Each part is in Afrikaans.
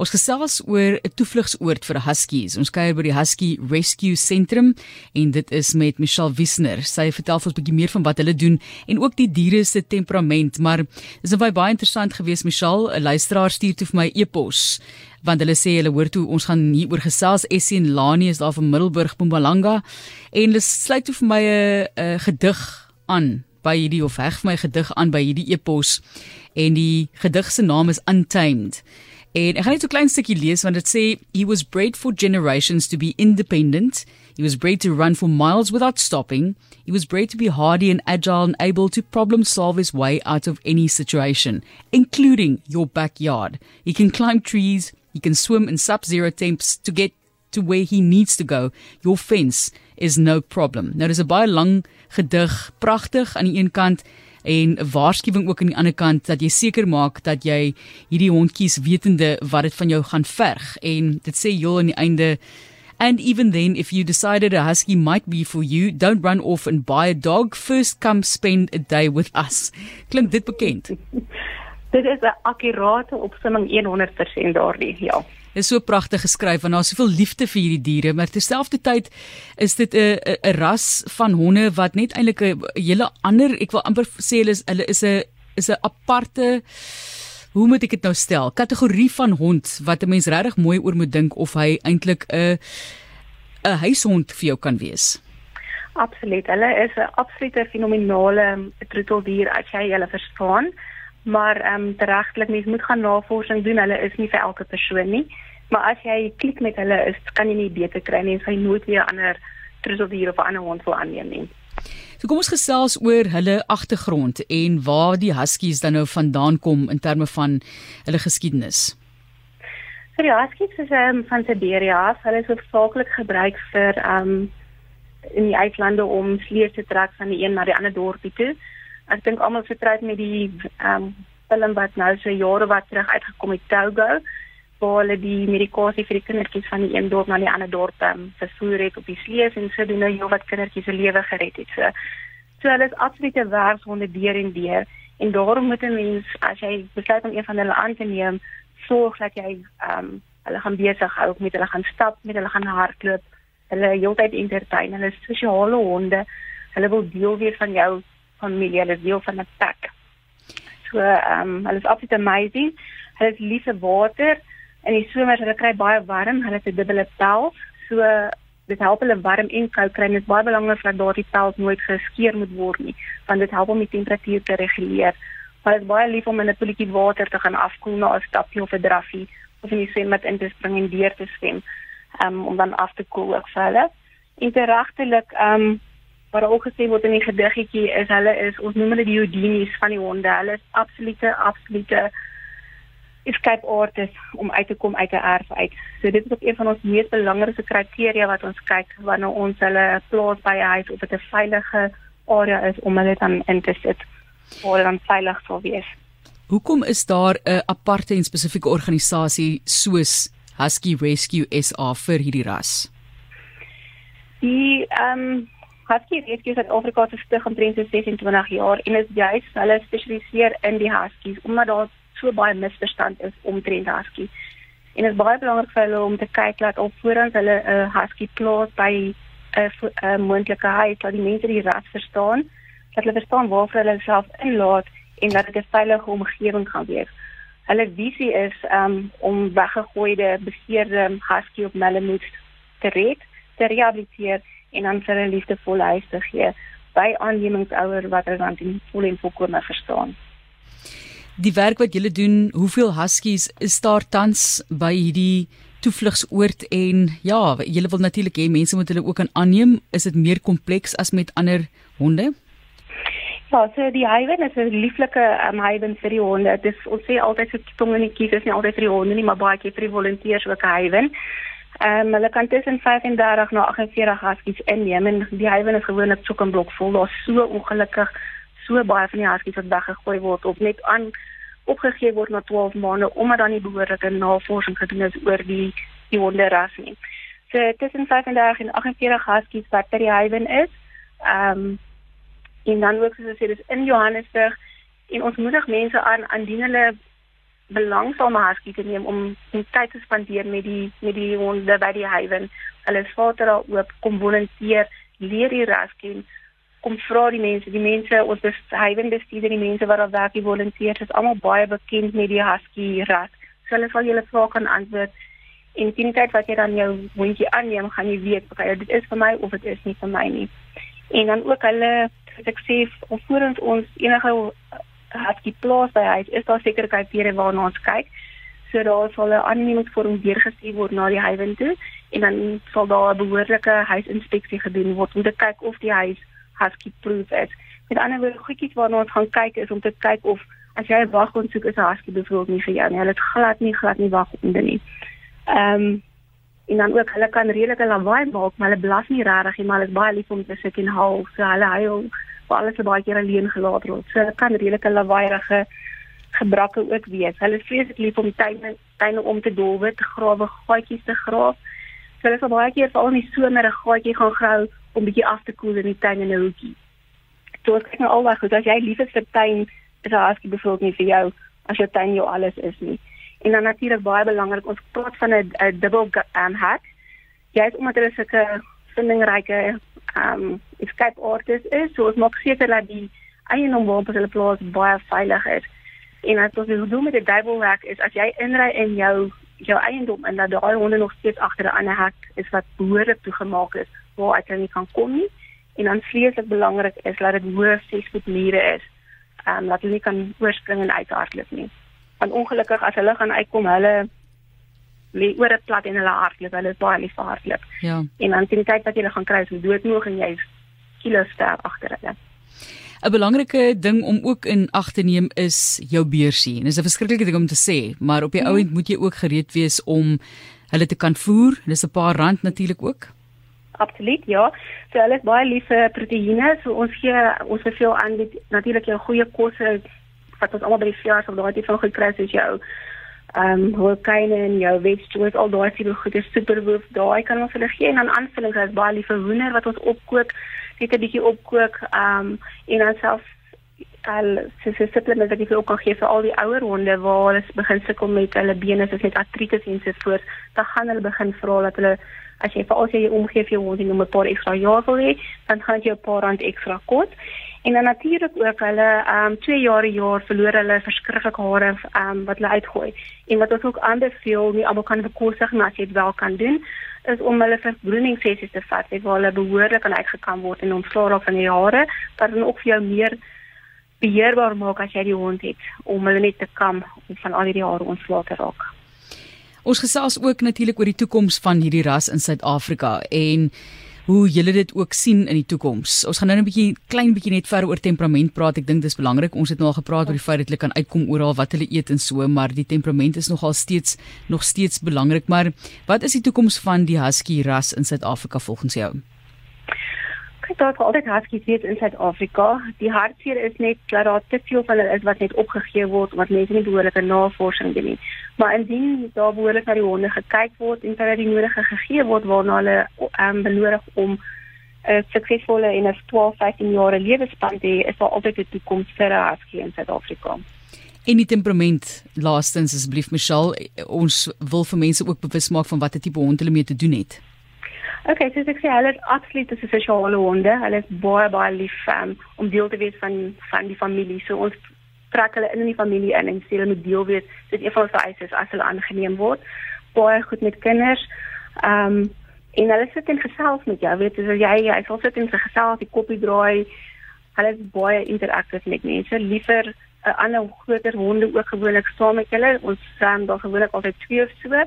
Ons gesels oor 'n toevlugsoord vir huskies. Ons kuier by die Husky Rescue Sentrum en dit is met Michelle Wissner. Sy vertel vir ons 'n bietjie meer van wat hulle doen en ook die diere se temperament, maar dis baie baie interessant geweest Michelle. 'n Luisteraar stuur toe vir my e-pos want hulle sê hulle hoor toe ons gaan hier oor gesels Essie en Lani is daar van Middelburg Mpumalanga en hulle sluit toe vir my 'n 'n gedig aan by hierdie of reg vir my gedig aan by hierdie e-pos en die gedig se naam is Untamed. En ek gaan net so klein stukkie lees want dit sê he was bred for generations to be independent. He was bred to run for miles without stopping. He was bred to be hardy and agile and able to problem solve his way out of any situation, including your backyard. He can climb trees, he can swim in sub-zero temps to get to where he needs to go. Your fence is no problem. Nou dis 'n baie lang gedig, pragtig aan die een kant en 'n waarskuwing ook aan die ander kant dat jy seker maak dat jy hierdie hondjies wetende wat dit van jou gaan verg en dit sê heel aan die einde And even then, if you decided a husky might be for you, don't run off and buy a dog. First, come spend a day with us. Klink dit bekend? dit is 'n akkurate opsomming 100% daardie, ja. Dit is so pragtig geskryf want daar's soveel liefde vir hierdie diere, maar terselfdertyd is dit 'n 'n ras van honde wat net eintlik 'n hele ander, ek wil amper sê hulle is hulle is 'n is 'n aparte hoe moet ek dit nou stel? Kategorie van hond wat 'n mens regtig mooi oor moet dink of hy eintlik 'n 'n huishond vir jou kan wees. Absoluut. Hulle is 'n absolute fenominale troeteldier as jy hulle verstaan maar ehm um, regtelik mens moet gaan navorsing doen. Hulle is nie vir elke persoon nie. Maar as jy klik met hulle is, kan jy nie beter kry nie en jy nooit weer ander troeteldier of ander hond wil aanneem nie. So kom ons gesels oor hulle agtergrond en waar die huskies dan nou vandaan kom in terme van hulle geskiedenis. Vir die huskies is ehm um, van Siberia, hulle is hoofsaaklik gebruik vir ehm um, in die eislande om vlees te trek van die een na die ander dorpie toe ek dink almal vertrou met die ehm um, film wat nou so jare wat terug uitgekom het Togo waar hulle die medikasie vir die kindertjies van die een dorp na die ander dorp um, vervoer het op die slees en so doen nou jou wat kindertjies se lewe gered het. So so hulle is absolute werkshonde deur en deur en daarom moet 'n mens as jy besluit om een van hulle aan te neem, sorg dat jy ehm um, hulle gaan besig hou met hulle gaan stap, met hulle gaan hardloop, hulle heeltyd entertain, hulle sosiale honde. Hulle wil deel wees van jou familie, hulle is deel van 'n pack. So, ehm um, hulle is absoluut amazing. Hulle is lief vir water. In die somer hulle kry baie warm, hulle het 'n dubbele pels. So dit help hulle warm en koud kry. Dit is baie belangrik dat daardie pels nooit geskeur moet word nie, want dit help om die temperatuur te reguleer. Hulle is baie lief om in 'n poeltjie water te gaan afkoel na 'n stapie of 'n draffie of in die swembad in te spring en deur te swem. Um, om dan af te koel ook vir hulle. Interagtelik, ehm um, wat ook gesê word in die gediggetjie is hulle is ons noem hulle die Houdinis van die honde. Hulle is absolute absolute escape artists om uit te kom uit 'n erf uit. So dit is ook een van ons mees belangrike kriteria wat ons kyk wanneer ons hulle plaas by 'n huis of dit 'n veilige area is om hulle dan in te sit of dan veilig sou wees. Hoekom is daar 'n aparte en spesifieke organisasie soos Husky Rescue SA vir hierdie ras? Die ehm um, Husky Rescue Suid-Afrika se stig omtrent 26 jaar en is juis hulle spesialiseer in die huskies omdat daar so baie misverstand is omtrent husky. En dit is baie belangrik vir hulle om te kyk dat op voorhand hulle 'n uh, husky plaas by 'n uh, uh, moontlike huis dat die mense die ras verstaan, dat hulle verstaan waarvoor hulle self inlaat en dat dit 'n veilige omgewing gaan wees. Hulle visie is um, om weggegooide beseerde husky op Malamute te red, te rehabiliteer en dan vir 'n liefdevolle huis te gee by aanneemingsouers wat hulle dan in vol en volkome verstaan. Die werk wat julle doen, hoeveel huskies is daar tans by hierdie toevlugsoord en ja, julle wil natuurlik hê mense moet hulle ook aan aanneem. Is dit meer kompleks as met ander honde? Ja, so die Haven is 'n lieflike um, Haven vir die honde. Dit is ons sê altyd vir tongenetjies, is nie altyd vir die honde nie, maar baie keer vir die volonteërs ook 'n Haven. Ehm um, hulle kan tussen 35 na 48 huskies inneem en die hywen is gewoonlik chock and block vol. Daar's so ongelukkig so baie van die huskies wat weggegooi word of net aan opgegee word na 12 maande omdat dan nie behoorlike navorsing gedoen is oor die die honderras nie. So tussen 35 en 48 huskies wat by die hywen is. Ehm um, en dan ook soos ek sê dis in Johannesburg en ons moedig mense aan aan dien hulle belangsame husky te neem om tyd te spandeer met die met die honde by die haven. Hulle is vader daar oop kom volunteer, leer die ras ken kom vra die mense, die mense ons haven bestuurder, die mense wat daar werk, die volunteers is almal baie bekend met die husky ras. So hulle sal julle vrae kan antwoord en teen die tyd wat jy dan jou hondjie aanneem, gaan jy weet, okay, dit is vir my of dit is nie vir my nie. En dan ook hulle ek sê voordat ons enige husky plaas by huis, is daar sekere kriteria waarna ons kyk. So daar sal 'n aannemingsvorm deurgestuur word na die huiwen toe en dan sal daar 'n behoorlike huisinspeksie gedoen word om te kyk of die huis husky proof is. Met ander woorde, goedjies waarna ons gaan kyk is om te kyk of as jy 'n waghond soek is 'n husky byvoorbeeld nie vir jou nie. Hulle het glad nie glad nie waghonde nie. Ehm um, en dan ook hulle kan redelike lawaai maak, maar hulle blas nie regtig nie, maar hulle is baie lief om te sit en huil. So hulle huil vir alles wat baie keer alleen gelaat word. So hulle kan redelike lawaaierige gebrake ook wees. Hulle is vreeslik lief om tuine tuine om te dolwe, te grawe, gaatjies te graaf. So hulle sal baie keer veral in die somer 'n gaatjie gaan grou om bietjie af te koel in die tuin in 'n hoekie. So ek kyk nou alweg goed as jy lief is vir tuin, is daar askie bevoel nie vir jou as jou tuin jou alles is nie. En dan natuurlik baie belangrik, ons praat van 'n dubbel um, hat. Jy is omdat hulle sulke vindingryke um escape artists is, so ons maak seker dat die eienaam waarop hulle plaas baie veilig is. En as ons wil doen met die dubbel hek is as jy inry in jou jou eiendom en dat daai honde nog steeds agter 'n ander hek is wat behoorlik toegemaak is waar ek nie kan kom nie. En dan vreeslik belangrik is dat dit hoë 6 voet mure is. Ehm um, dat hulle nie kan oorspring en uithardloop nie. Want ongelukkig as hulle gaan uitkom, hulle lê oor 'n plat en hulle hardloop, hulle is baie lief vir hardloop. Ja. En dan sien jy tyd wat jy gaan kry, is doodmoeg en jy's kilo ster agter hulle. 'n Belangrike ding om ook in ag te neem is jou beursie. En dis 'n verskriklike ding om te sê, maar op die ou end moet jy ook gereed wees om hulle te kan voer. Dis 'n paar rand natuurlik ook absoluut ja. So hulle is baie lief vir proteïene. So ons gee ons beveel aan dit natuurlik jou goeie kosse wat ons almal by die of daai tipe van gekry het is jou ehm um, hoëkaine en jou vegetables al daai tipe goed is superwoef. Daai kan ons hulle gee en dan aanvullings is baie lief vir hoender wat ons opkook, net 'n bietjie opkook ehm um, en dan self al se se supplements wat jy ook kan gee vir al die ouer honde waar hulle begin sukkel met hulle bene soos net artritis en so voort, dan gaan hulle begin vra dat hulle as jy vir al jy omgee vir jou hond en 'n paar ekstra jaar wil hê, dan gaan dit jou 'n paar rand ekstra kos. En dan natuurlik ook hulle ehm um, 2 jaar per jaar verloor hulle verskriklik hare ehm um, wat hulle uitgooi. En wat ons ook aanbeveel, nie almal kan bekostig maar as jy dit wel kan doen, is om hulle verbroeding sessies te vat, net waar hulle behoorlik kan uitgekam word en ontslaa raak van die hare, wat dan ook vir jou meer beheerbaar maak as jy die hond het om hulle net te kam om van al hierdie hare ontslae te raak. Ons gesels ook natuurlik oor die toekoms van hierdie ras in Suid-Afrika en hoe julle dit ook sien in die toekoms. Ons gaan nou 'n bietjie klein bietjie net verder oor temperament praat. Ek dink dis belangrik. Ons het nou al gepraat oor die feit dat hulle kan uitkom oral wat hulle eet en so, maar die temperament is nogal steeds nog steeds belangrik. Maar wat is die toekoms van die husky ras in Suid-Afrika volgens jou? Kyk, daar is altyd huskies hier in Suid-Afrika. Die hartseer is net dat daar te veel van hulle is wat net opgegee word omdat mense nie behoorlike navorsing doen nie. Maar indien daar behoorlik na die honde gekyk word en dat die nodige gegee word waarna hulle um, benodig om 'n uh, suksesvolle en 'n 12-15 jaar lewenspan te hê, is daar altyd 'n toekoms vir 'n husky in Suid-Afrika. En die temperament, laastens asseblief Michelle, ons wil vir mense ook bewus maak van watter tipe hond hulle mee te doen het. Okay, so ek sê hulle is absoluut 'n sosiale honde. Hulle is baie baie lief um, om deel te wees van van die familie. So ons trek hulle in in die familie in en sê hulle moet deel wees. Dit is een van ons vereistes as hulle aangeneem word. Baie goed met kinders. Ehm um, en hulle sit in gesels met jou. Weet jy, jy jy sal sit in gesels, die koppie draai. Hulle is baie interaktief met mense. Liever 'n uh, ander groter honde ook gewoonlik saam met hulle. Ons sien daar gewoonlik altyd twee of so.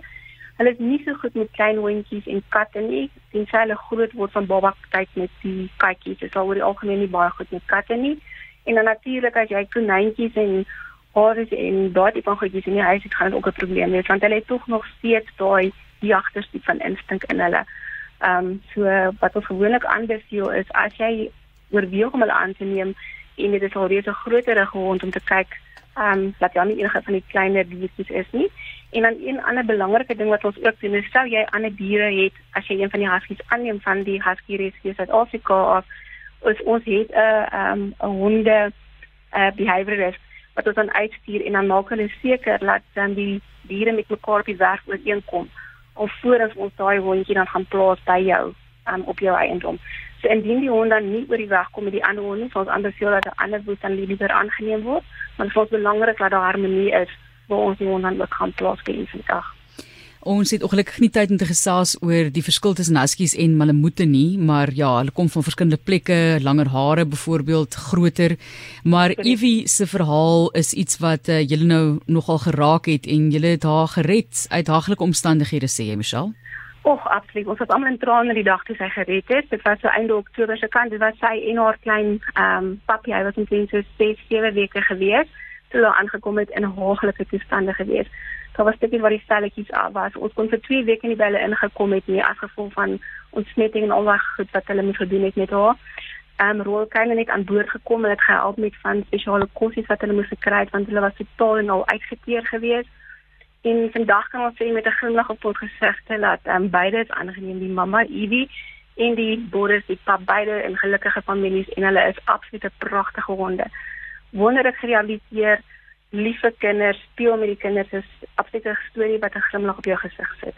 Hulle is nie so goed met klein hondjies en katte nie. Tensy hulle groot word van baba tyd met die katjies. Dit is al oor die algemeen nie baie goed met katte nie. En dan natuurlik as jy konyntjies en hares en daai tipe van goedjies in die huis het, gaan dit ook 'n probleem wees want hulle het tog nog steeds daai jagterstiep van instink in hulle. Ehm um, so wat ons gewoonlik aanbeveel is as jy oorweeg om hulle aan te neem en dit is al reeds 'n groter hond om te kyk ehm um, dat jy nie enige van die kleiner diertjies is nie. En dan een ander belangrike ding wat ons ook doen, is stel jy ander diere het as jy een van die huskies aanneem van die Husky Rescue Suid-Afrika of ons ons het 'n uh, um, 'n honde uh, behaviorist wat ons dan uitstuur en dan maak hulle seker dat dan die diere met mekaar op die werf ooreenkom of voordat ons daai hondjie dan gaan plaas by jou um, op jou eiendom. So indien die hond dan nie oor die weg kom met die ander hond nie, sal ons anders sê dat 'n ander boet dan liewer aangeneem word, want dit is belangrik dat daar harmonie is waar ons die hond dan ook gaan plaas vir die dag. Ons het ongelukkig nie tyd om te gesels oor die verskil tussen huskies en malamute nie, maar ja, hulle kom van verskillende plekke, langer hare byvoorbeeld, groter. Maar Evie se verhaal is iets wat uh, julle nou nogal geraak het en julle het haar gered uit haglike omstandighede sê jy, Michelle. Och, absoluut. Ons het almal in trane die dag toe sy gered het. Dit was so einde Oktober se kant, dit was sy en haar klein ehm um, papie, hy was omtrent so 6, 7 weke gewees toe hulle aangekom het in haglike toestande gewees daar was stukkies waar die stelletjies af was. Ons kon vir 2 weke nie by hulle ingekom het nie as gevolg van ontsmetting en al daai goed wat hulle moes gedoen het met haar. Ehm um, Roel kan net aan boord gekom en het gehelp met van spesiale kosse wat hulle moes gekry het want hulle was totaal en al uitgeteer geweest. En vandag kan ons sê met 'n glimlag op ons gesigte dat ehm um, beide is aangeneem die mamma Evie en die boere die pap beide in gelukkige families en hulle is absolute pragtige honde. Wonderlik gerealiseer liewe kinders speel met die kinders is absoluut 'n storie wat 'n glimlag op jou gesig sit.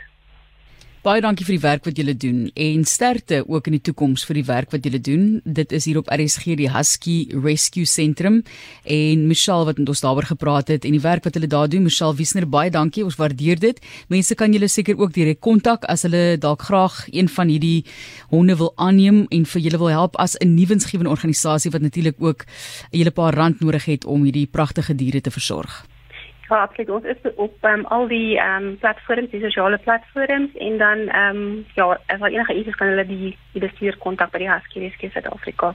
Baie dankie vir die werk wat julle doen en sterkte ook in die toekoms vir die werk wat julle doen. Dit is hier op RSG die Husky Rescue Sentrum en Michelle wat met ons daaroor gepraat het en die werk wat hulle daar doen. Michelle Wiesner, baie dankie. Ons waardeer dit. Mense kan julle seker ook direk kontak as hulle dalk graag een van hierdie honde wil aanneem en vir julle wil help as 'n nuwensgewende organisasie wat natuurlik ook 'n hele paar rand nodig het om hierdie pragtige diere te versorg. Ja, absoluut. Ons is op um, al die um, platforms, die sosiale platforms en dan um, ja, as enige iets is kan hulle die die bestuur kontak by die Husky Rescue Suid-Afrika.